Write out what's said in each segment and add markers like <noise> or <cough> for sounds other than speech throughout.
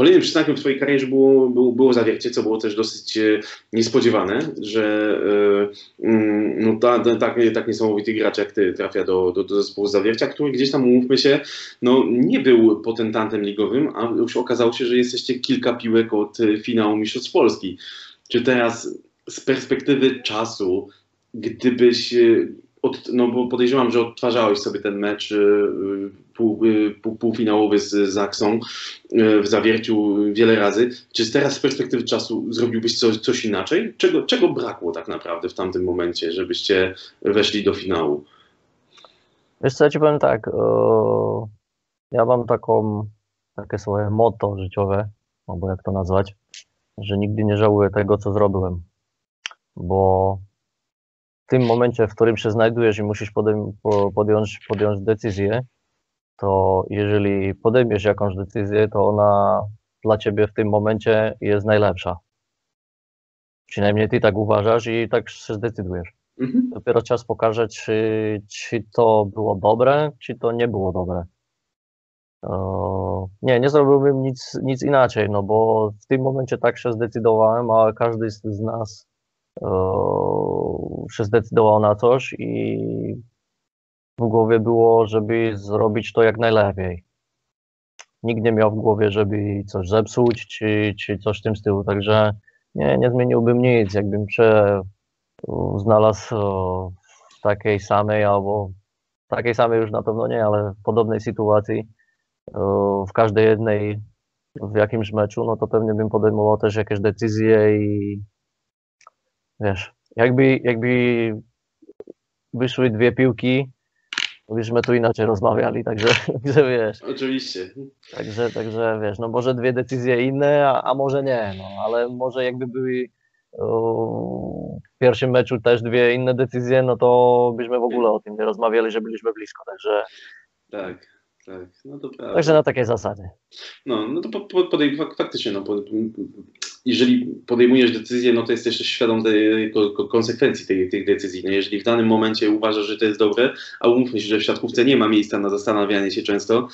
kolejnym przystankiem w twojej karierze było, było, było zawiercie, co było też dosyć e, niespodziewane, że e, mm, no, ta, ta, tak, tak niesamowity gracz jak ty trafia do, do, do zespołu zawiercia, który gdzieś tam, umówmy się, no, nie był potentantem ligowym, a już okazało się, że jesteście kilka piłek od finału Mistrzostw Polski. Czy teraz z perspektywy czasu, gdybyś od, no bo podejrzewam, że odtwarzałeś sobie ten mecz y, pół, półfinałowy z Zaksą y, w zawierciu wiele razy. Czy teraz z perspektywy czasu zrobiłbyś coś, coś inaczej? Czego, czego brakło tak naprawdę w tamtym momencie, żebyście weszli do finału? Wiesz co, ja ci powiem tak, ja mam taką, takie swoje motto życiowe, albo jak to nazwać, że nigdy nie żałuję tego, co zrobiłem, bo tym momencie, w którym się znajdujesz i musisz podjąć, podjąć decyzję, to jeżeli podejmiesz jakąś decyzję, to ona dla ciebie w tym momencie jest najlepsza. Przynajmniej ty tak uważasz i tak się zdecydujesz. Mhm. Dopiero czas pokaże, czy, czy to było dobre, czy to nie było dobre. nie, nie zrobiłbym nic, nic inaczej, no bo w tym momencie tak się zdecydowałem, a każdy z nas się zdecydował na coś i w głowie było, żeby zrobić to jak najlepiej. Nikt nie miał w głowie, żeby coś zepsuć, czy, czy coś w tym stylu, także nie, nie zmieniłbym nic, jakbym się znalazł w takiej samej albo takiej samej już na pewno nie, ale w podobnej sytuacji w każdej jednej w jakimś meczu, no to pewnie bym podejmował też jakieś decyzje i Wiesz, jakby, jakby wyszły dwie piłki, byśmy tu inaczej rozmawiali, także, <laughs> także wiesz. Oczywiście. Także, także wiesz, no może dwie decyzje inne, a, a może nie, no ale może jakby były w pierwszym meczu też dwie inne decyzje, no to byśmy w ogóle o tym nie rozmawiali, że byliśmy blisko, także. Tak. Tak, no to prawda. Także na takiej zasadzie. No, no to po, po, podej, faktycznie, no, po, jeżeli podejmujesz decyzję, no to jesteś też świadom tej, konsekwencji tej, tej decyzji. No, jeżeli w danym momencie uważasz, że to jest dobre, a umówmy się, że w siatkówce nie ma miejsca na zastanawianie się często,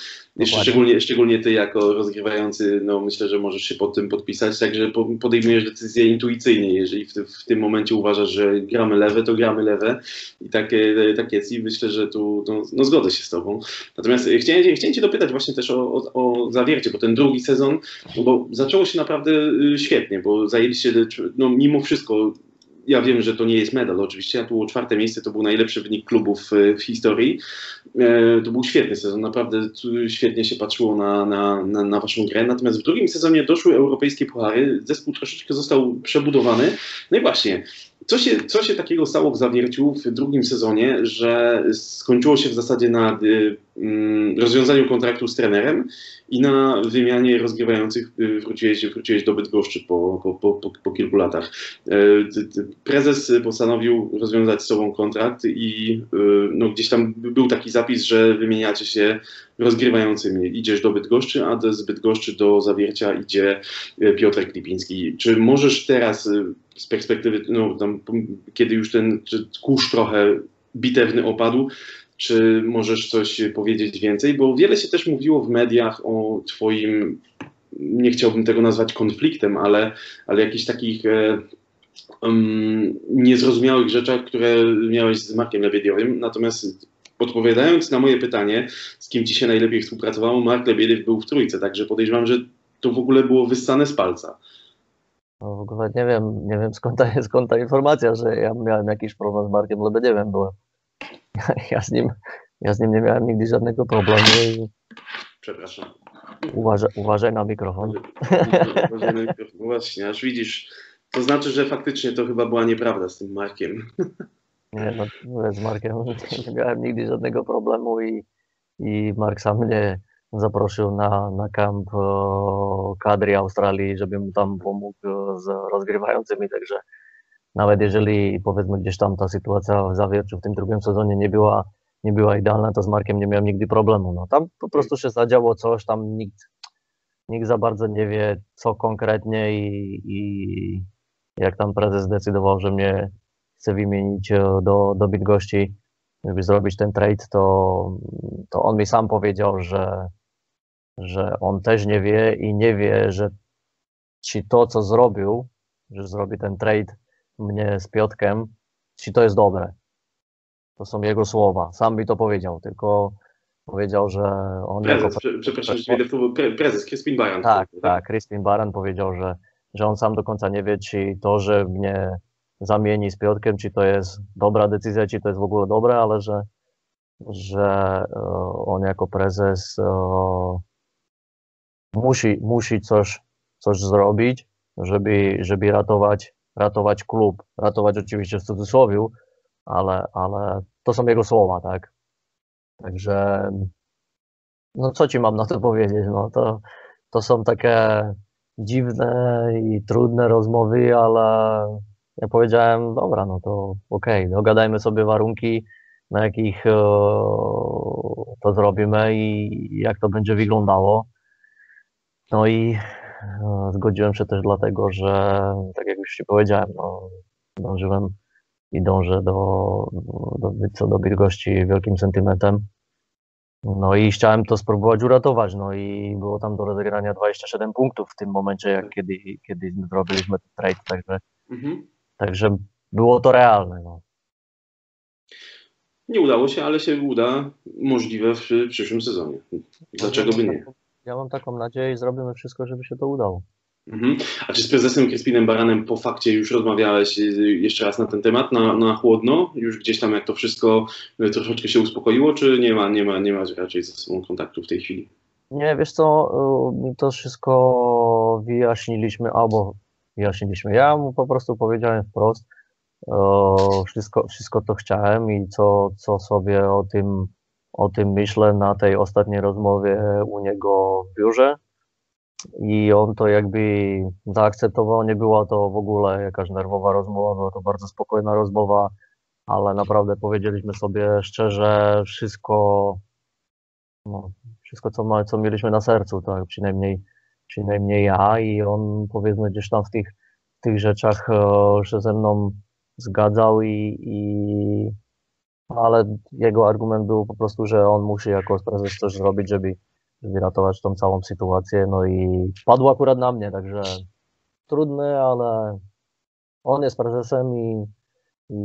szczególnie, szczególnie ty jako rozgrywający, no myślę, że możesz się pod tym podpisać, także podejmujesz decyzję intuicyjnie. Jeżeli w, w tym momencie uważasz, że gramy lewe, to gramy lewe i tak, tak jest i myślę, że tu no, no zgodzę się z tobą. Natomiast chciałem chciałem, Cię dopytać właśnie też o, o, o, zawiercie, bo ten drugi sezon, bo zaczęło się naprawdę y, świetnie, bo zajęliście, no mimo wszystko, ja wiem, że to nie jest medal oczywiście, a było czwarte miejsce, to był najlepszy wynik klubów y, w historii. E, to był świetny sezon, naprawdę świetnie się patrzyło na, na, na, na waszą grę. Natomiast w drugim sezonie doszły europejskie puchary, zespół troszeczkę został przebudowany. No i właśnie, co się, co się takiego stało w Zawierciu w drugim sezonie, że skończyło się w zasadzie na y, mm, rozwiązaniu kontraktu z trenerem i na wymianie rozgrywających y, wróciłeś, wróciłeś do Bydgoszczy po, po, po, po kilku latach. Y, prezes postanowił rozwiązać z sobą kontrakt i no, gdzieś tam był taki zapis, że wymieniacie się rozgrywającymi. Idziesz do Bydgoszczy, a z Bydgoszczy do Zawiercia idzie Piotr Klipiński. Czy możesz teraz z perspektywy, no, tam, kiedy już ten kurz trochę bitewny opadł, czy możesz coś powiedzieć więcej? Bo wiele się też mówiło w mediach o Twoim, nie chciałbym tego nazwać konfliktem, ale, ale jakichś takich e, um, niezrozumiałych rzeczach, które miałeś z Markiem Lebiediowym. Natomiast odpowiadając na moje pytanie, z kim Ci się najlepiej współpracowało, Mark Lebiediew był w trójce, także podejrzewam, że to w ogóle było wyssane z palca. No w ogóle nie wiem, nie wiem skąd ta, <laughs> skąd ta informacja, że ja miałem jakiś problem z Markiem Lebedziewem, byłem. <laughs> Ja z nim, ja z nim nie miałem nigdy żadnego problemu. I... Przepraszam. Uważaj, uważaj na mikrofon. Uważaj na mikrofon. Właśnie, aż widzisz, to znaczy, że faktycznie to chyba była nieprawda z tym Markiem. Nie, no, z Markiem nie miałem nigdy żadnego problemu i, i Mark sam mnie zaprosił na, na kamp kadry Australii, żeby mu tam pomógł z rozgrywającymi, także nawet jeżeli powiedzmy gdzieś tam ta sytuacja w Zawierciu w tym drugim sezonie nie była, nie była idealna, to z Markiem nie miałem nigdy problemu. No, tam po prostu się zadziało coś, tam nikt, nikt za bardzo nie wie, co konkretnie i, i jak tam prezes zdecydował, że mnie chce wymienić do, do Bydgoszczy, żeby zrobić ten trade, to, to on mi sam powiedział, że że on też nie wie i nie wie, że czy to, co zrobił, że zrobi ten trade mnie z Piotkiem, czy to jest dobre. To są jego słowa. Sam mi to powiedział, tylko powiedział, że on Prezes, jako... prze- przepraszam, że prezes Crispin Baran. Tak, tak. Crispin Baran powiedział, że, że on sam do końca nie wie, czy to, że mnie zamieni z Piotkiem, czy to jest dobra decyzja, czy to jest w ogóle dobre, ale że, że e, on jako prezes e, musi, musi coś, coś zrobić, żeby, żeby ratować, ratować klub. Ratować oczywiście w cudzysłowie, ale, ale to są jego słowa, tak? Także no co ci mam na to <laughs> powiedzieć? No to, to są takie dziwne i trudne rozmowy, ale ja powiedziałem, dobra, no to okej, dogadajmy sobie warunki, na jakich e, to zrobimy i jak to będzie wyglądało. No i e, zgodziłem się też dlatego, że tak jak już ci powiedziałem, no, dążyłem i dążę do, do, co do Bydgoszczy wielkim sentymentem. No i chciałem to spróbować uratować, no i było tam do rozegrania 27 punktów w tym momencie, jak kiedy, kiedy zrobiliśmy ten trade, także, Mhm. Także było to realne. No. Nie udało się, ale się uda możliwe w przyszłym sezonie. Dlaczego by nie? Ja mam taką nadzieję i zrobimy wszystko, żeby się to udało. Mhm. A czy z prezesem Crispinem Baranem po fakcie już rozmawiałeś y, jeszcze raz na ten temat, na, na chłodno? Już gdzieś tam jak to wszystko y, troszeczkę się uspokoiło, czy nie ma, nie ma, nie ma raczej ze sobą kontaktu w tej chwili? Nie, wiesz co, y, to wszystko wyjaśniliśmy, albo wyjaśniliśmy. Ja mu po prostu powiedziałem wprost, y, wszystko, wszystko to chciałem i co, co sobie o tym, o tym myślę na tej ostatniej rozmowie u niego w biurze. I on to jakby zaakceptował, nie była to w ogóle jakaś nerwowa rozmowa, była to bardzo spokojna rozmowa, ale naprawdę powiedzieliśmy sobie szczerze wszystko, no, wszystko co, ma, co mieliśmy na sercu, tak, przynajmniej, przynajmniej ja i on powiedzmy gdzieś tam w tych, w tych rzeczach e, się ze mną zgadzał i, i ale jego argument był po prostu, że on musi jako prezes coś zrobić, żeby, żeby ratować tą całą sytuację, no i padło akurat na mnie, także trudny, ale on jest prezesem i, i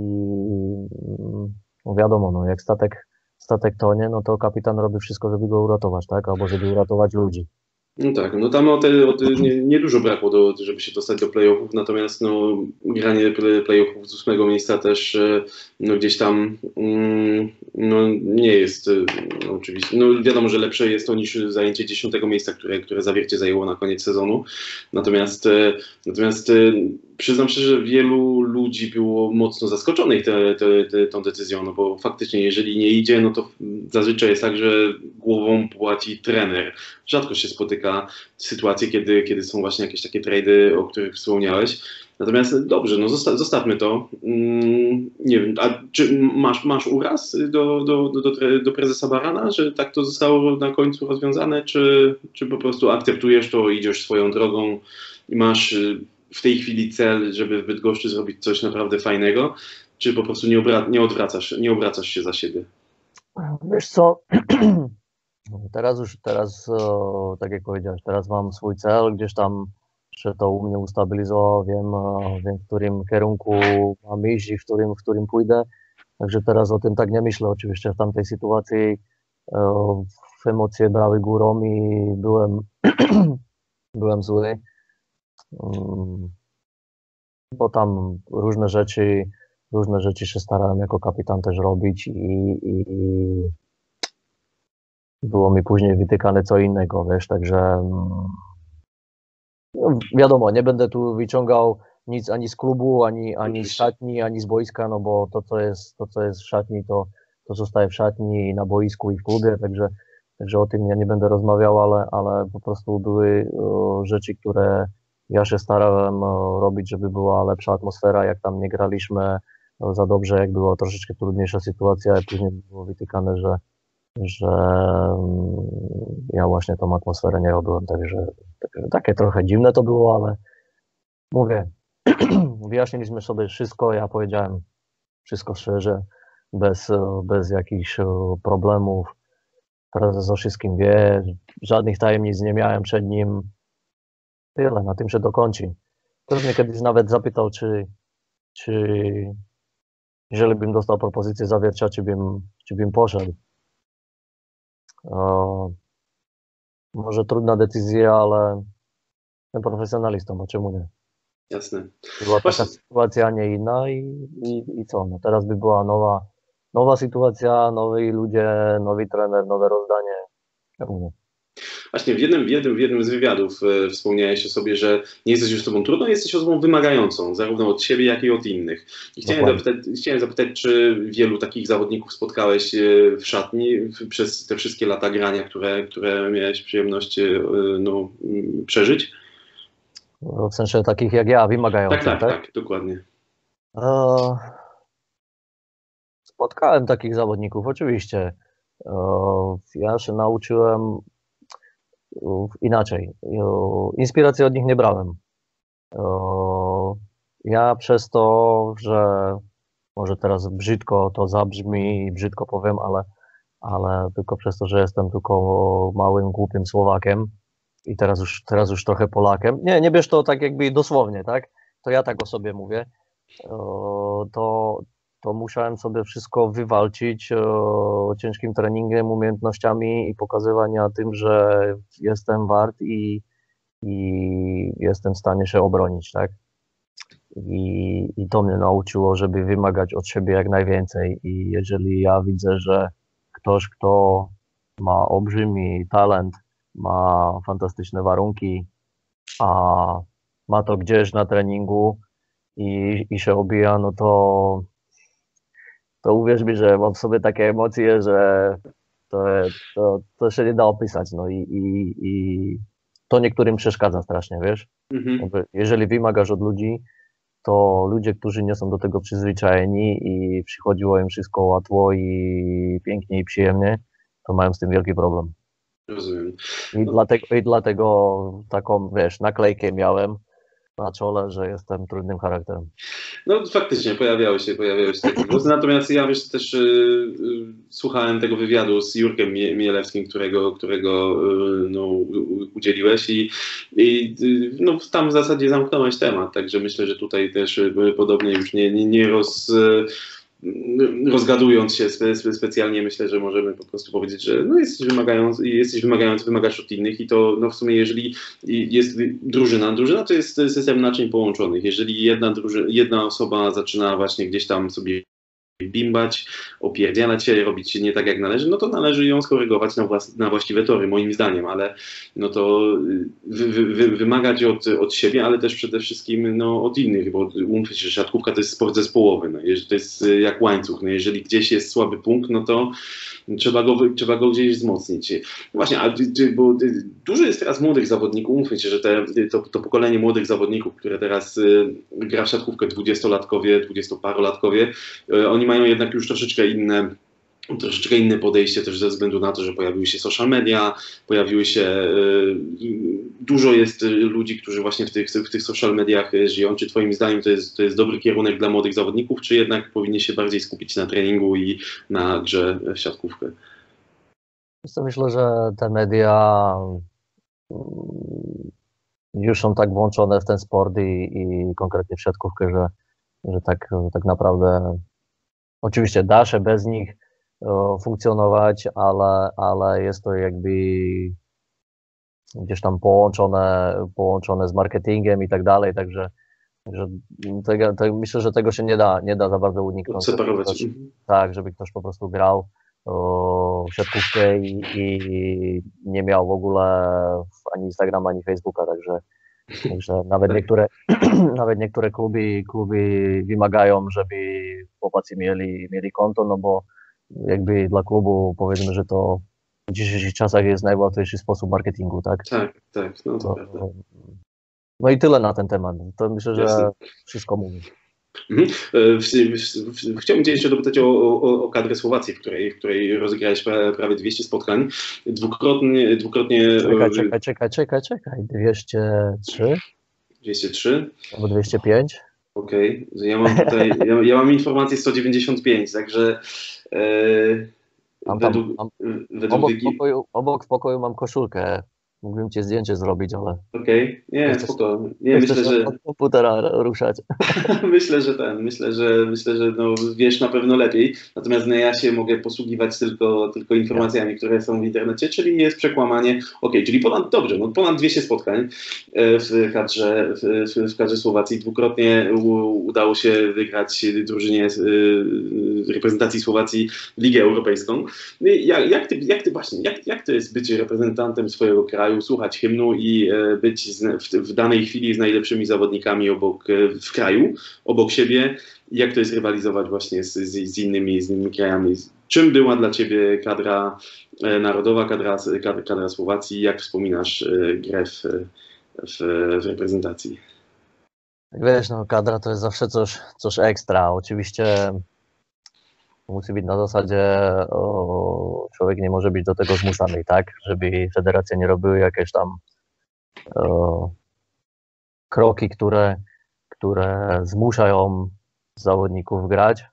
no wiadomo, no jak statek, statek tonie, no to kapitan robi wszystko, żeby go uratować, tak, albo żeby uratować ludzi. No tak, no tam o te, o te nie, nie dużo brakło, do, żeby się dostać do playoffów, natomiast no, granie play- playoffów z ósmego miejsca też e, no, gdzieś tam mm, no, nie jest no, oczywiście, no wiadomo, że lepsze jest to niż zajęcie dziesiątego miejsca, które, które zawiercie zajęło na koniec sezonu, natomiast, e, natomiast e, przyznam szczerze, że wielu ludzi było mocno zaskoczonych te, te, te, tą decyzją, no bo faktycznie jeżeli nie idzie, no to zazwyczaj jest tak, że głową płaci trener. Rzadko się spotyka sytuacje, kiedy, kiedy są właśnie jakieś takie trady, o których wspomniałeś. Natomiast dobrze, no zosta- zostawmy to. Mm, nie wiem, a czy masz, masz uraz do, do, do, do, prezesa Barana, że tak to zostało na końcu rozwiązane, czy, czy po prostu akceptujesz to, idziesz swoją drogą i masz y, w tej chwili cel, żeby w Bydgoszczy zrobić coś naprawdę fajnego, czy po prostu nie, nie, odwracasz, nie obracasz się za siebie? Wiesz co, <clears throat> teraz już, teraz, tak jak powiedziałeś, teraz mam swój cel, gdzieś tam się to u mnie ustabilizowało, wiem, wiem w którym kierunku mam iść i w którym, w którym pójdę, także teraz o tym tak nie myślę, oczywiście w tamtej sytuacji e, emocje brały górą i byłem, <clears throat> byłem zły, Mm, bo tam różne rzeczy, różne rzeczy się starałem jako kapitan też robić i, i, i było mi później wytykane co innego, wiesz, także mm, no, wiadomo, nie będę tu wyciągał nic ani z klubu, ani, ani z szatni, ani z boiska, no bo to, co jest, to, co jest w szatni, to, to zostaje w szatni i na boisku i w klubie, także, także o tym ja nie będę rozmawiał, ale, ale po prostu były rzeczy, które ja się starałem robić, żeby była lepsza atmosfera, jak tam nie graliśmy za dobrze, jak była troszeczkę trudniejsza sytuacja, a później było wytykane, że, że mm, ja właśnie tą atmosferę nie robiłem, także, także takie trochę dziwne to było, ale mówię, <clears throat> wyjaśniliśmy sobie wszystko, ja powiedziałem wszystko szczerze, bez, bez jakichś e, problemów. prezes o wszystkim wie, żadnych tajemnic nie miałem przed nim. Tyle, na tym się dokończy. Ktoś mnie kiedyś nawet zapytał, czy, czy jeżeli bym dostał propozycję zawiercia, czy bym, czy bym poszedł. Eh, môže trudná decízia, ale ten profesionalistom, a čemu nie? Jasné. Bola taká situácia nie iná i, i, i co. No teraz by bola nová, nová situácia, noví ľudia, nový tréner, nové rozdanie. Čemu nie? Właśnie w jednym, w jednym, w jednym z wywiadów e, wspomniałeś o sobie, że nie jesteś już osobą trudną, jesteś osobą wymagającą, zarówno od siebie, jak i od innych. I chciałem zapytać, chciałem zapytać, czy wielu takich zawodników spotkałeś e, w szatni w, przez te wszystkie lata grania, które, które miałeś przyjemność e, no, m, przeżyć? No, W sensie takich jak ja, wymagających, Tak, tak, tak, dokładnie. E, Spotkałem takich zawodników, oczywiście. Ja się nauczyłem inaczej. Inspiracji od nich nie brałem. Ja przez to, że może teraz brzydko to zabrzmi i brzydko powiem, ale, ale tylko przez to, że jestem tylko małym, głupim Słowakiem i teraz już, teraz już trochę Polakiem. Nie, nie bierz to tak jakby dosłownie, tak? To ja tak o sobie mówię to, to musiałem sobie wszystko wywalczyć o, ciężkim treningiem, umiejętnościami i pokazywania tym, że jestem wart i, i jestem w stanie się obronić, tak? I, I to mnie nauczyło, żeby wymagać od siebie jak najwięcej. I jeżeli ja widzę, że ktoś, kto ma olbrzymi talent, ma fantastyczne warunki, a ma to gdzieś na treningu, i, i się obija, no to, to uwierz mi, że mam w sobie takie emocje, że to, to, to się nie da opisać. No i, i, i to niektórym przeszkadza strasznie, wiesz? Mhm. Jeżeli wymagasz od ludzi, to ludzie, którzy nie są do tego przyzwyczajeni i przychodziło im wszystko łatwo i pięknie i przyjemnie, to mają z tym wielki problem. Rozumiem. I dlatego, i dlatego taką, wiesz, naklejkę miałem na czole, że jestem trudnym charakterem. No faktycznie pojawiały się, pojawiały się takie głosy, natomiast ja wiesz, też y, y, słuchałem tego wywiadu z Jurkiem Mie- Mielewskim, którego, którego y, no, udzieliłeś i, i y, no, tam w zasadzie zamknąłeś temat, także myślę, że tutaj też y, podobnie już nie, nie, nie roz... rozgadując się spe, spe, specjalnie, myślę, że możemy po prostu powiedzieć, że no jesteś wymagający, jesteś wymagający, wymagasz od innych i to no w sumie jeżeli jest drużyna, drużyna to jest system naczyń połączonych. Jeżeli jedna, druży, jedna osoba zaczyna właśnie gdzieś tam sobie bimbać, opierdzielać się, robić nie tak jak należy, no to należy ją skorygować na, włas, na właściwe tory, moim zdaniem, ale no to wy, wy, wy, wymagać od, od siebie, ale też przede wszystkim no, od innych, bo umówmy się, że siatkówka to jest sport zespołowy, no, to jest y, jak łańcuch, no, jeżeli gdzieś jest słaby punkt, no to trzeba go, trzeba go gdzieś wzmocnić. Właśnie, a bo dużo jest teraz młodych zawodników, umówmy się, że te, to, to pokolenie młodych zawodników, które teraz y, gra w siatkówkę, dwudziestolatkowie, dwudziestoparolatkowie, y, oni mają jednak już troszeczkę inne troszeczkę inne podejście też ze względu na to, że pojawiły się social media, pojawiły się, y, dużo jest ludzi, którzy właśnie w tych, w tych social mediach żyją. Czy twoim zdaniem to jest, to jest dobry kierunek dla młodych zawodników, czy jednak powinni się bardziej skupić na treningu i na grze w siatkówkę? Myślę, że te media mm, już są tak włączone w ten sport i, i konkretnie w siatkówkę, że, że tak, tak naprawdę oczywiście da się bez nich o, funkcjonować, ale, ale jest to jakby gdzieś tam połączone, połączone z marketingiem i tak dalej, także, także tego, tego, myślę, że tego się nie da, nie da za bardzo uniknąć. Mhm. tak, żeby ktoś po prostu grał o, w siatkówkę i, i nie miał w ogóle ani Instagrama, ani Facebooka, także, także nawet niektóre <clears throat> nawet niektóre kluby, kluby wymagają, żeby chłopacy mieli, mieli konto, no bo jakby dla klubu powiedzmy, że to w dzisiejszych czasach jest najłatwiejszy sposób marketingu, tak? Tak, tak, no to No, prawda. no i tyle na ten temat. To myślę, że Jasne. wszystko mówi. Mhm. E, Chciałbym Cię jeszcze dopytać o, o, o kadrę Słowacji, w której, w której rozegrałeś pra- prawie 200 spotkań. Dwukrotnie, dwukrotnie e, Czekaj, czekaj, czekaj, czekaj, czekaj. 203 203. albo 205? Okej, że ja mam tutaj, <laughs> ja, ja mam informację 195, także e, Mam tam, według, mam, według obok, Wiki... pokoju, obok pokoju mam koszulkę. Mógłbym ci zdjęcie zrobić, ale Okej, nie, Chcesz- spoko. Nie, nie myślę, że... od komputera ruszać. <laughs> <laughs> Myślę, że ten, myślę, że myślę, że no, wiesz na pewno lepiej. Natomiast no, ja się mogę posługiwać tylko, tylko informacjami, które są w internecie, czyli jest przekłamanie. Okej, czyli ponad dobrze, no, ponad 200 spotkań e, w kadrze, w, w, kadrze Słowacji. Dwukrotnie udało się wygrać drużynie e, reprezentacji Słowacji Ligę Europejską. Jak, jak, ty, jak ty właśnie, jak, jak to jest być reprezentantem swojego kraju, słuchać hymnu i e, być w, danej chwili z najlepszymi zawodnikami obok e, w kraju, obok siebie? Jak to jest rywalizować właśnie z, z, z, innymi, z innymi krajami? Czym była dla ciebie kadra e, narodowa, kadra, kadra, kadra Słowacji? Jak wspominasz grę w, w, w reprezentacji? Wiesz, no kadra to jest zawsze coś, coś ekstra. Oczywiście musi być na zasadzie, o, człowiek nie może być do tego zmuszany, tak? Żeby federacje nie robiły jakieś tam o, kroki, które, które zmuszają zawodników grać,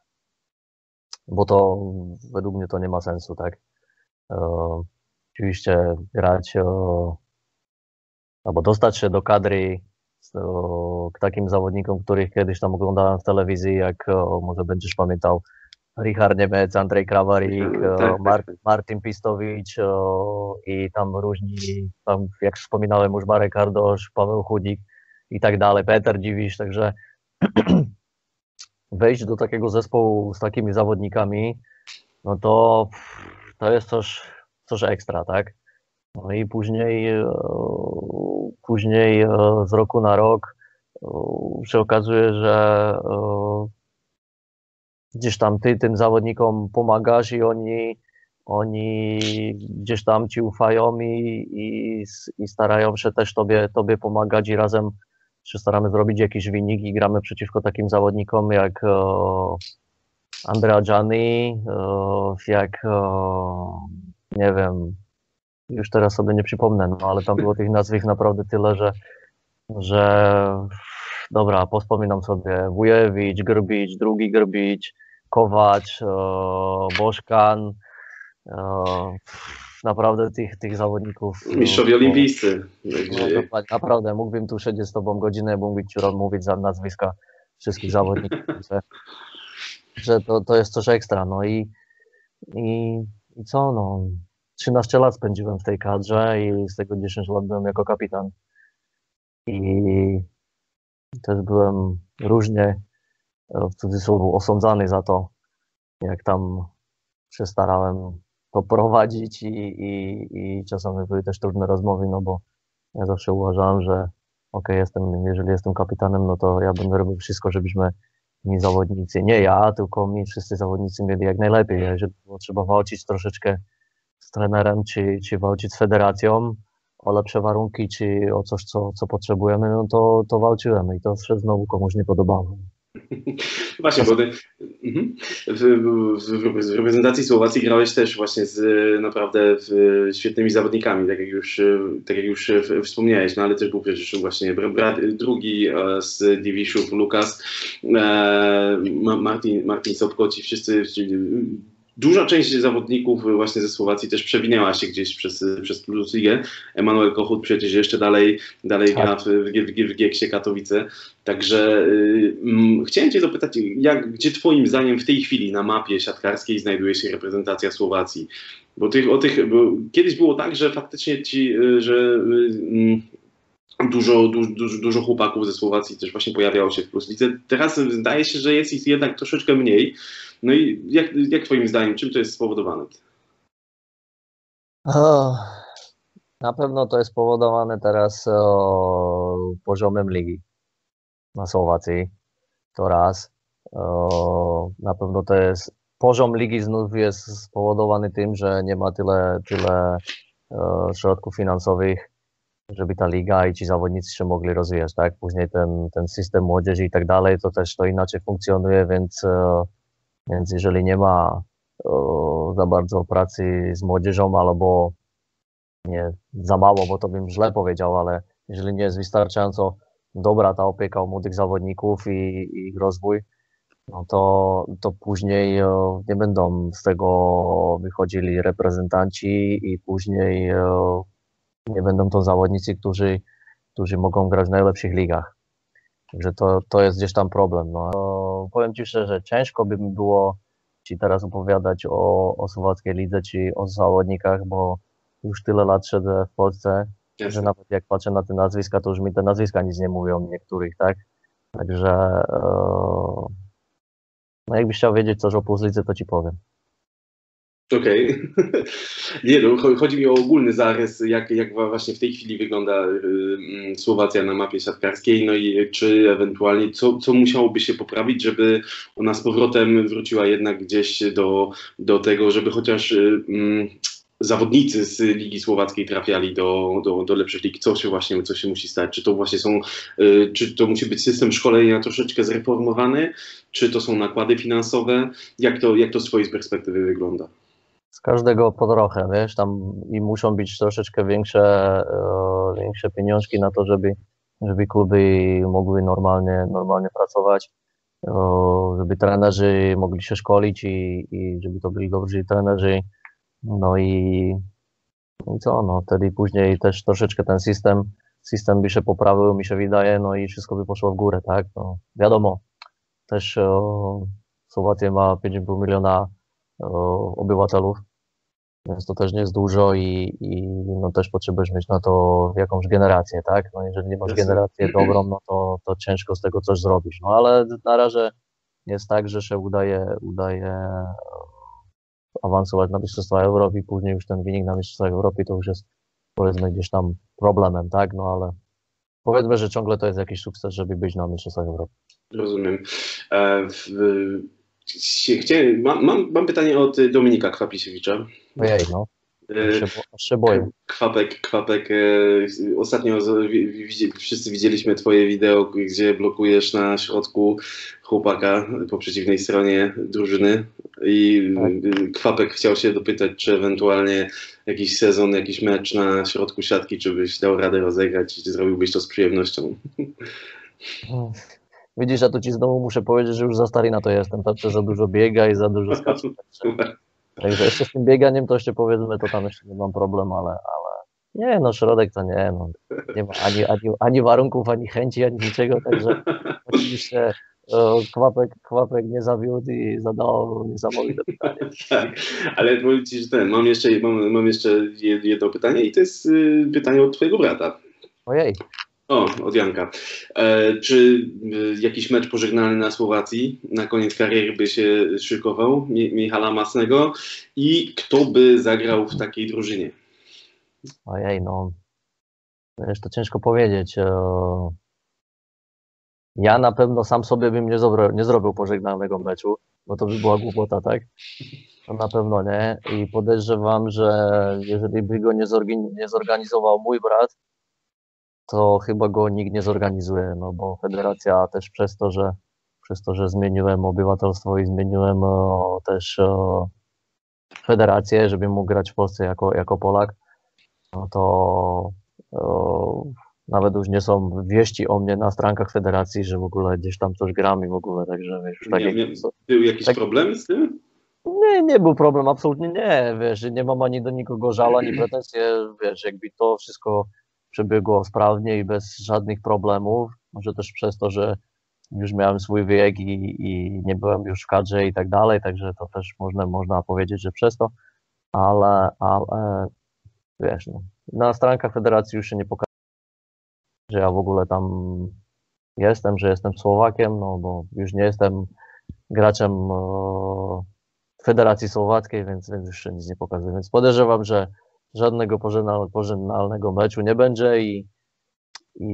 bo to według mnie to nie ma sensu, tak? O, oczywiście grać albo dostać się do kadry o, takim zawodnikom, których kiedyś tam oglądałem w telewizji, jak o, może będziesz pamiętał Richard Niemiec, Andrzej Krawarik, Mhm, o, tak, tak, Mar- tak. Martin Pistowicz i tam różni, tam jak wspominałem już Marek Ardosz, Paweł Chudzik i tak dalej, Peter Dziwisz, także <clears throat> wejść do takiego zespołu z takimi zawodnikami, no to to jest coś, coś ekstra, tak? No i później, e, później e, z roku na rok e, się okazuje, że e, gdzieś tam ty tym zawodnikom pomagasz i oni, oni gdzieś tam ci ufają i, i, i starają się też tobie, tobie pomagać i razem się staramy zrobić jakiś wynik i gramy przeciwko takim zawodnikom jak Andrea Gianni, jak nie wiem, już teraz sobie nie przypomnę, no ale tam było tych nazwisk naprawdę tyle, że, że dobra, pospominam sobie Wujewicz, Grbicz, drugi Grbicz, Kowacz, e, Boszkan, e, naprawdę tych, tych zawodników. e, Mistrzowie olimpijscy. no, Także, dokładnie, naprawdę, mógłbym tu siedzieć z tobą godzinę, mógłbym ci mówić za nazwiska wszystkich zawodników, <laughs> że, że to, to jest coś ekstra, no i, i, i co, no, 13 lat spędziłem w tej kadrze i z tego 10 lat byłem jako kapitan i też byłem różnie, e, w cudzysłowie, osądzany za to, jak tam się starałem to prowadzić i, i, i czasami były też trudne rozmowy, no bo ja zawsze uważałem, że okej, jestem, jeżeli jestem kapitanem, no to ja będę robił wszystko, żebyśmy mi zawodnicy, nie ja, tylko mi wszyscy zawodnicy mieli jak najlepiej. Jeżeli było trzeba walczyć troszeczkę z trenerem, czy, czy walczyć z federacją o lepsze warunki, czy o coś, co, co potrzebujemy, no to, to walczyłem i to się znowu komuś nie podobało. <laughs> Właśnie, bo mhm. w, w, w reprezentacji Słowacji grałeś też właśnie z naprawdę świetnymi zawodnikami, tak jak już, tak jak już wspomniałeś, no ale też był przecież właśnie brat, drugi e, z Diviszów, Lukas, e, Martin, Martin Sobko, ci wszyscy, duża część zawodników właśnie ze Słowacji też przewinęła się gdzieś przez, przez Plus Ligę. Emanuel Kochut przecież jeszcze dalej, dalej gra w, w, w, Gieksie Katowice. Także y, chciałem Cię zapytać, jak, gdzie Twoim zdaniem w tej chwili na mapie siatkarskiej znajduje się reprezentacja Słowacji? Bo, tych, o tych, bo kiedyś było tak, że faktycznie ci, y, że y, dużo, dużo, dużo chłopaków ze Słowacji też właśnie pojawiało się w Plus. Teraz zdaje się, że jest ich jednak troszeczkę mniej. No i jak, jak Twoim zdaniem, czym to jest spowodowane? O, na pewno to jest spowodowane teraz o, poziomem ligi na Słowacji. To raz. O, na pewno to jest poziom ligi znów jest spowodowany tym, że nie ma tyle, tyle środków finansowych, żeby ta liga i ci zawodnicy się mogli rozwijać, tak? Później ten, ten system młodzieży i tak dalej, to też to inaczej funkcjonuje, więc o, więc jeżeli nie ma o, za bardzo pracy z młodzieżą albo nie za mało, bo to bym źle powiedział, ale jeżeli nie jest wystarczająco dobra ta opieka o młodych zawodników i, i ich rozwój, no to, to później e, nie będą z tego wychodzili reprezentanci i później e, nie będą to zawodnicy, którzy, którzy mogą grać w najlepszych ligach. Także to, to jest gdzieś tam problem. No. Powiem Ci szczerze, ciężko by mi było Ci teraz opowiadać o, o słowackiej lidze, czy o zawodnikach, bo już tyle lat siedzę w Polsce, że Jasne. nawet jak patrzę na te nazwiska, to już mi te nazwiska nic nie mówią niektórych, tak? Także e, no jakbyś chciał wiedzieć coś o Puzlicy, to ci powiem. Okej. <laughs> Nie no, cho- chodzi mi o ogólny zarys, jak, jak właśnie w tej chwili wygląda y, mm, Słowacja na mapie siatkarskiej, no i czy ewentualnie co, co musiałoby się poprawić, żeby ona z powrotem wróciła jednak gdzieś do, do tego, żeby chociaż y, mm, zawodnicy z Ligi Słowackiej trafiali do, do, do lepszych lig. Co się właśnie, co się musi stać? Czy to właśnie są, y, czy to musi być system szkolenia troszeczkę zreformowany, czy to są nakłady finansowe? Jak to, jak to z twojej perspektywy wygląda? Z każdego po trochę, wiesz, tam i muszą być troszeczkę większe, e, większe pieniążki na to, żeby, żeby kluby mogły normalnie, normalnie pracować, e, żeby trenerzy mogli się szkolić i, i żeby to byli dobrzy trenerzy. No i, no i co, no wtedy później też troszeczkę ten system, system by się poprawił, mi się wydaje, no i wszystko by poszło w górę, tak? No, wiadomo, też e, Słowacja ma 5,5 miliona obywatelów, więc to też nie jest dużo i, i no też potrzebujesz mieć na to jakąś generację, tak? No jeżeli nie masz generację dobrą, no to, to ciężko z tego coś zrobić. No ale na razie jest tak, że się udaje, udaje e, awansować na Mistrzostwa Europy i później już ten wynik na Mistrzostwach Europy to już jest powiedzmy gdzieś tam problemem, tak? No ale powiedzmy, że ciągle to jest jakiś sukces, żeby być na Mistrzostwach Europy. Rozumiem. E, w, chciałem, mam, mam, mam pytanie od Dominika Kwapisiewicza. Ojej, no, E, się, boję. Kwapek, Kwapek, e, ostatnio wszyscy widzieliśmy twoje wideo, gdzie blokujesz na środku chłopaka po przeciwnej stronie drużyny i Tak. y, Kwapek chciał się dopytać, czy ewentualnie jakiś sezon, jakiś mecz na środku siatki, czy byś dał radę rozegrać, czy zrobiłbyś to z przyjemnością. Widzisz, ja tu ci znowu muszę powiedzieć, że już za stary na to jestem, tam że za dużo biega i za dużo skacze. <laughs> Także, jeszcze z tym bieganiem to jeszcze powiedzmy, to tam jeszcze nie mam problem, ale, ale nie, no środek to nie, no, nie ma ani, ani, ani warunków, ani chęci, ani niczego, także oczywiście Kwapek, Kwapek nie zawiódł i zadał niesamowite pytanie. <laughs> Tak, ale powiem Ci, że ten, mam jeszcze, mam, mam jeszcze jed- jedno pytanie i to jest y, pytanie od Twojego brata. Ojej, O, od Janka. E, czy y, jakiś mecz pożegnalny na Słowacji na koniec kariery by się szykował Mi Michala Masnego i kto by zagrał w takiej drużynie? ojej, no, wiesz, to ciężko powiedzieć. e, Ja na pewno sam sobie bym nie, zobro, nie zrobił meczu, bo to by była głupota, tak? To na pewno nie. I podejrzewam, że jeżeli by go nie zorganizował mój brat, to chyba go nikt nie zorganizuje, no bo federacja też przez to, że przez to, że zmieniłem obywatelstwo i zmieniłem e, też e, federację, żeby mógł grać w Polsce jako, jako Polak, no to e, nawet już nie są wieści o mnie na stronach federacji, że w ogóle gdzieś tam coś gram i w ogóle, także wiesz, tak Nie, jak, nie, był jakiś tak- problem z tym? nie, nie był problem, absolutnie nie, wiesz, nie mam ani do nikogo żalu, ani pretensje, wiesz, jakby to wszystko przebiegło sprawnie i bez żadnych problemów, może też przez to, że już miałem swój wiek i, i nie byłem już w kadrze i tak dalej, także to też można, można powiedzieć, że przez to, ale, ale wiesz, no, na stronkach federacji już się nie pokaże, że ja w ogóle tam jestem, że jestem Słowakiem, no bo już nie jestem graczem e, Federacji Słowackiej, więc, więc już się nic nie pokazuje. Więc podejrzewam, że żadnego pożegnal- pożegnalnego meczu nie będzie i, i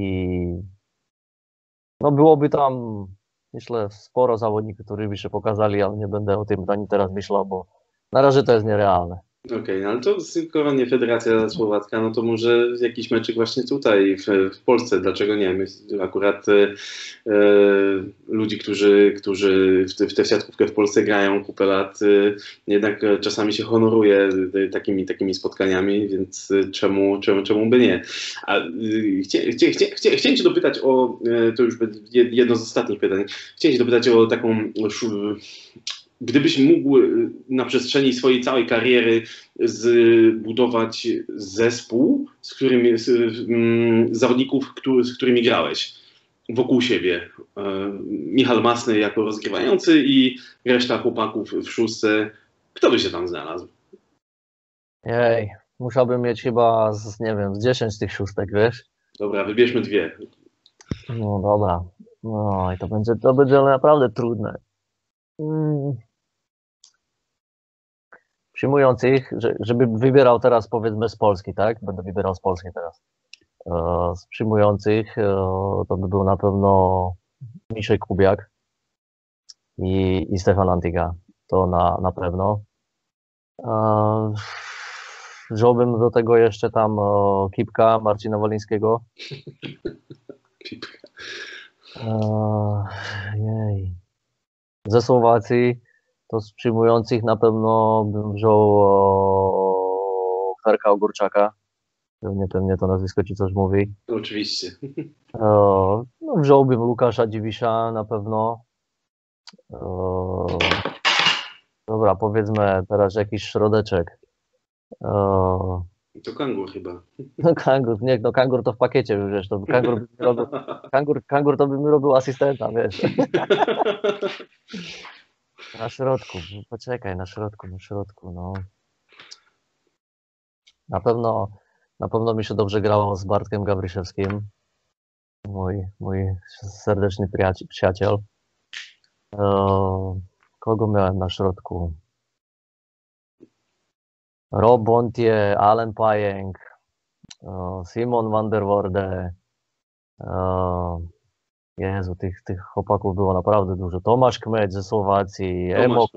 no byłoby tam, myślę, sporo zawodników, którzy by się pokazali, ale nie będę o tym ani teraz myślał, bo na razie to jest nierealne. Okej, okay, no ale to skoro nie Federacja Słowacka, no to może jakiś meczek właśnie tutaj w, w Polsce, dlaczego nie? Akurat e, e, ludzi, którzy, którzy w, w tę siatkówkę w Polsce grają kupę lat, e, jednak czasami się honoruje takimi, takimi spotkaniami, więc czemu, czemu, czemu by nie? A chcie, chcie, chcie, chcie, chciałem Cię dopytać o, to już jedno z ostatnich pytań, chciałem Cię dopytać o taką gdybyś mógł y, na przestrzeni swojej całej kariery zbudować zespół, z którymi, z, mm, zawodników, który, z którymi grałeś wokół siebie. E, Michal Masny jako rozgrywający i reszta chłopaków w szóstce. Kto by się tam znalazł? Jej, musiałbym mieć chyba, z, nie wiem, z 10 tych szóstek, wiesz? Dobra, wybierzmy dwie. No dobra. No i to będzie, to będzie naprawdę trudne. Mm przyjmujących, żeby wybierał teraz powiedzmy z Polski, tak? Będę wybierał z Polski teraz. E, z przyjmujących e, to by był na pewno Miszek Kubiak i, i Stefan Antiga. To na, na pewno. E, wziąłbym do tego jeszcze tam Kipka Marcina Walińskiego. <laughs> Kipka. Jej. Ze Słowacji to z przyjmujących na pewno bym wziął o, Ferka Ogórczaka. Pewnie, pewnie to nazwisko ci coś mówi. Oczywiście. O, no, wziąłbym Łukasza Dziwisza na pewno. O, dobra, powiedzmy teraz jakiś środeczek. O, to kangur chyba. No kangur, nie, no kangur to w pakiecie wiesz, to kangur, robił, kangur, kangur to bym robił asystenta, wiesz. <laughs> Na środku, poczekaj, na środku, na środku, no. Na pewno, na pewno mi się dobrze grało z Bartkiem Gabryszewskim. Mój, mój serdeczny przyjaciel. E, kogo miałem na środku? Rob Bontier, Alan Pajęk, e, Simon van der Worde, e, Jezu, tych, tych chłopaków było naprawdę dużo. Tomasz Kmeć ze Słowacji, Emo,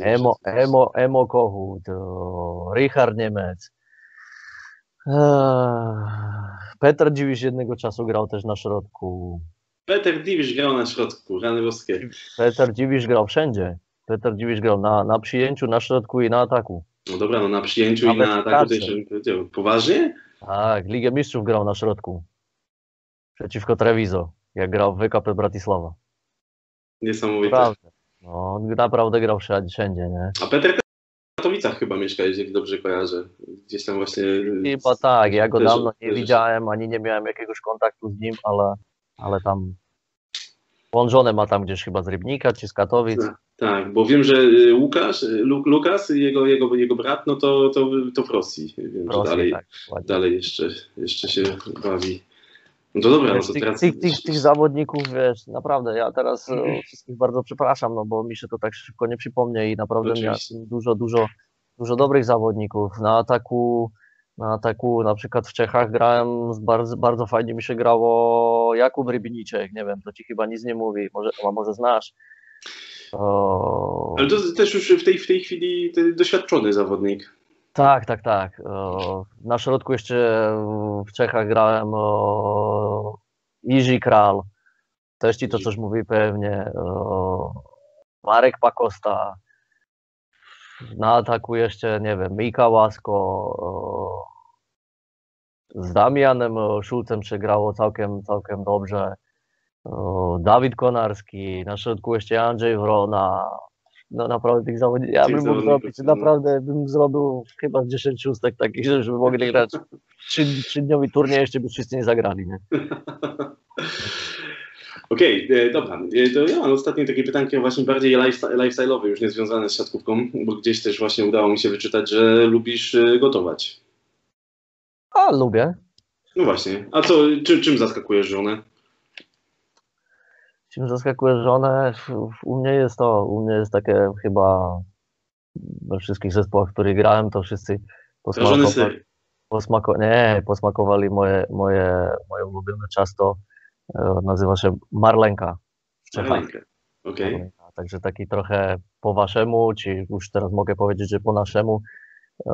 Emo, Emo, Emo Kohut, Richard Niemec. Peter Dziwisz jednego czasu grał też na środku. Peter Dziwisz grał na środku, rany boskie. Peter Dziwisz grał wszędzie. Peter Dziwisz grał na, na przyjęciu, na środku i na ataku. No dobra, no na przyjęciu Nawet i na ataku powiedział. Poważnie? Tak, Ligę Mistrzów grał na środku. Przeciwko Treviso jak grał w WKP Bratisława. Niesamowite. Naprawdę. No, on naprawdę grał wszędzie, nie? A Peter w Katowicach chyba mieszka, jeżeli dobrze kojarzę. Gdzieś tam właśnie... Chyba tak, ja go też, dawno nie też... widziałem, ani nie miałem jakiegoś kontaktu z nim, ale, ale tam... On żonę ma tam gdzieś chyba z Rybnika, czy z Katowic. Tak, tak bo wiem, że y, Łukasz, y, Lukas, jego, jego, jego brat, no to, to, to w Rosji. Wiem, Rosji, dalej, tak, dalej jeszcze, jeszcze się bawi no to dobra, wiesz, no to teraz... tych, tych, tych, zawodników, wiesz, naprawdę, ja teraz mm. wszystkich bardzo przepraszam, no bo mi się to tak szybko nie przypomnie i naprawdę miałem dużo, dużo, dużo dobrych zawodników. Na ataku, na ataku na przykład w Czechach grałem, bardzo, bardzo fajnie mi się grało Jakub Rybiniczek, nie wiem, to ci chyba nic nie mówi, może, a może znasz. O... Ale to też już w tej, w tej chwili doświadczony zawodnik. Tak, tak, tak. Na środku jeszcze w Czechach grałem Iży Kral. Też ci to coś mówi pewnie. Marek Pakosta. Na ataku jeszcze, nie wiem, Mika Łasko. Z Damianem Szulcem przegrało całkiem, całkiem dobrze. Dawid Konarski, na środku jeszcze Andrzej Wrona, no naprawdę tych zawodników, ja bym mógł zrobić, no. naprawdę bym zrobił chyba 10 szóstek takich, żeby mogli grać <laughs> trzy, trzydniowy turniej, jeszcze by wszyscy nie zagrali, nie? <laughs> Okej, okay, e, dobra. E, to ja mam ostatnie takie pytanki właśnie bardziej lifestyle'owe, już nie związane z siatkówką, bo gdzieś też właśnie udało mi się wyczytać, że lubisz e, gotować. A, lubię. No właśnie. A co, czy, czym zaskakujesz żonę? czym zaskakuje żonę, u mnie jest to, u mnie jest takie chyba we wszystkich zespołach, w których grałem, to wszyscy posmakowali, posmako, nie, posmakowali moje, moje, moje ulubione ciasto, e, nazywa się Marlenka. Marlenka. Okay. Także taki trochę po waszemu, czy już teraz mogę powiedzieć, że po naszemu, e,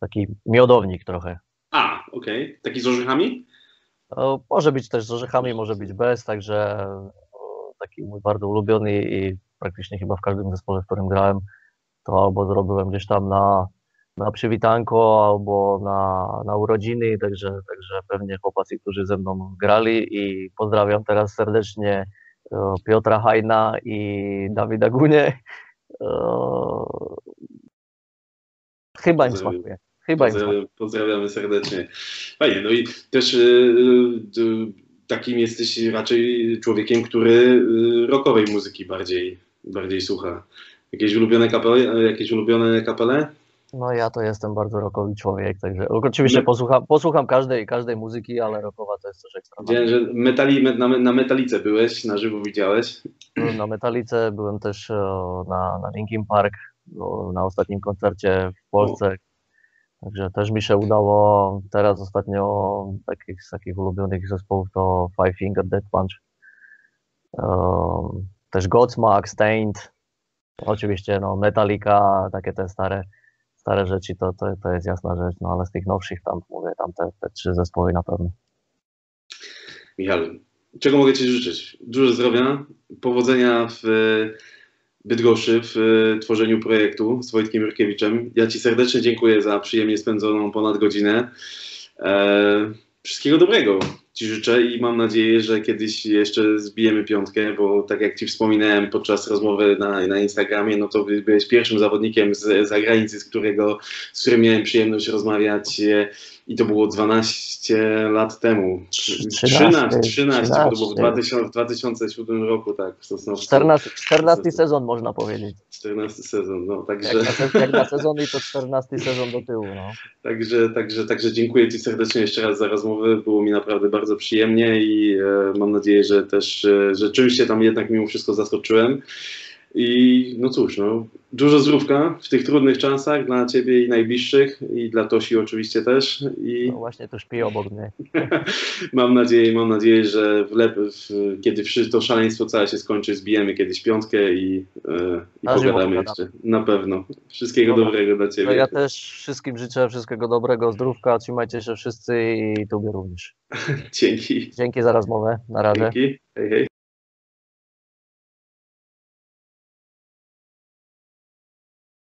taki miodownik trochę. A, okej. Taki z orzechami? E, Może być też z orzechami, może być bez, także e, taki mój bardzo ulubiony i praktycznie chyba w każdym zespole, w którym grałem, to albo zrobiłem gdzieś tam na, na przywitanko, albo na, na urodziny, także, także pewnie chłopacy, którzy ze mną grali i pozdrawiam teraz serdecznie Piotra Hajna i Dawida Gunie. Chyba im smakuje. Chyba im. Pozdrawiam, pozdrawiamy serdecznie. Fajnie, no i też y, y, takim jesteś raczej człowiekiem, który y, rockowej muzyki bardziej, bardziej słucha. Jakieś ulubione kapele? Jakieś ulubione kapele? No ja to jestem bardzo rockowy człowiek, także oczywiście posłucham, posłucham każdej, każdej muzyki, ale rockowa to jest coś ekstra. Widziałem, że metali, met- na, na metalice byłeś, na żywo widziałeś. Na Metalice, byłem też na, na Linkin Park, na ostatnim koncercie w Polsce, także też mi się udało. Teraz ostatnio takich, z takich ulubionych zespołów to Five Finger Death Punch, e, też Godsmack, Stained, oczywiście no Metallica, takie te stare, stare rzeczy, to, to, to jest jasna rzecz, no ale z tych nowszych tam mówię, tam te, te trzy zespoły na pewno. Michał, czego mogę Ci życzyć? Dużo zdrowia, powodzenia w Bydgoszczy, w e, tworzeniu projektu z Wojtkiem Jurkiewiczem. Ja Ci serdecznie dziękuję za przyjemnie spędzoną ponad godzinę. E, wszystkiego dobrego Ci życzę i mam nadzieję, że kiedyś jeszcze zbijemy piątkę, bo tak jak Ci wspominałem podczas rozmowy na, na Instagramie, no to by- byłeś pierwszym zawodnikiem z zagranicy, z, którego, z którym miałem przyjemność rozmawiać e, i to było 12 lat temu. 13, 13, bo to było w 2000, w 2007 roku, tak, w Sosnowcu. 14, 14 sezon można powiedzieć. 14 sezon, no Jak także, na, se- jak na sezon i to 14 sezon do tyłu. No. także, także, także dziękuję Ci serdecznie jeszcze raz za rozmowę, było mi naprawdę bardzo przyjemnie i e, mam nadzieję, że też, e, że czymś się tam jednak mimo wszystko zaskoczyłem. I no cóż, no, dużo zdrówka w tych trudnych czasach dla Ciebie i najbliższych i dla Tosi oczywiście też i No właśnie tu śpi obok mnie. <laughs> mam nadzieję, mam nadzieję, że w lep, w, kiedy to szaleństwo całe się skończy, zbijemy kiedyś piątkę i, e, i pogadamy. jeszcze. Na pewno. Wszystkiego Dobra. dobrego dla Ciebie. No ja też wszystkim życzę wszystkiego dobrego, zdrówka, trzymajcie się wszyscy i Tobie również. <laughs> Dzięki. Dzięki za rozmowę, na razie. Dzięki. Hej, hej.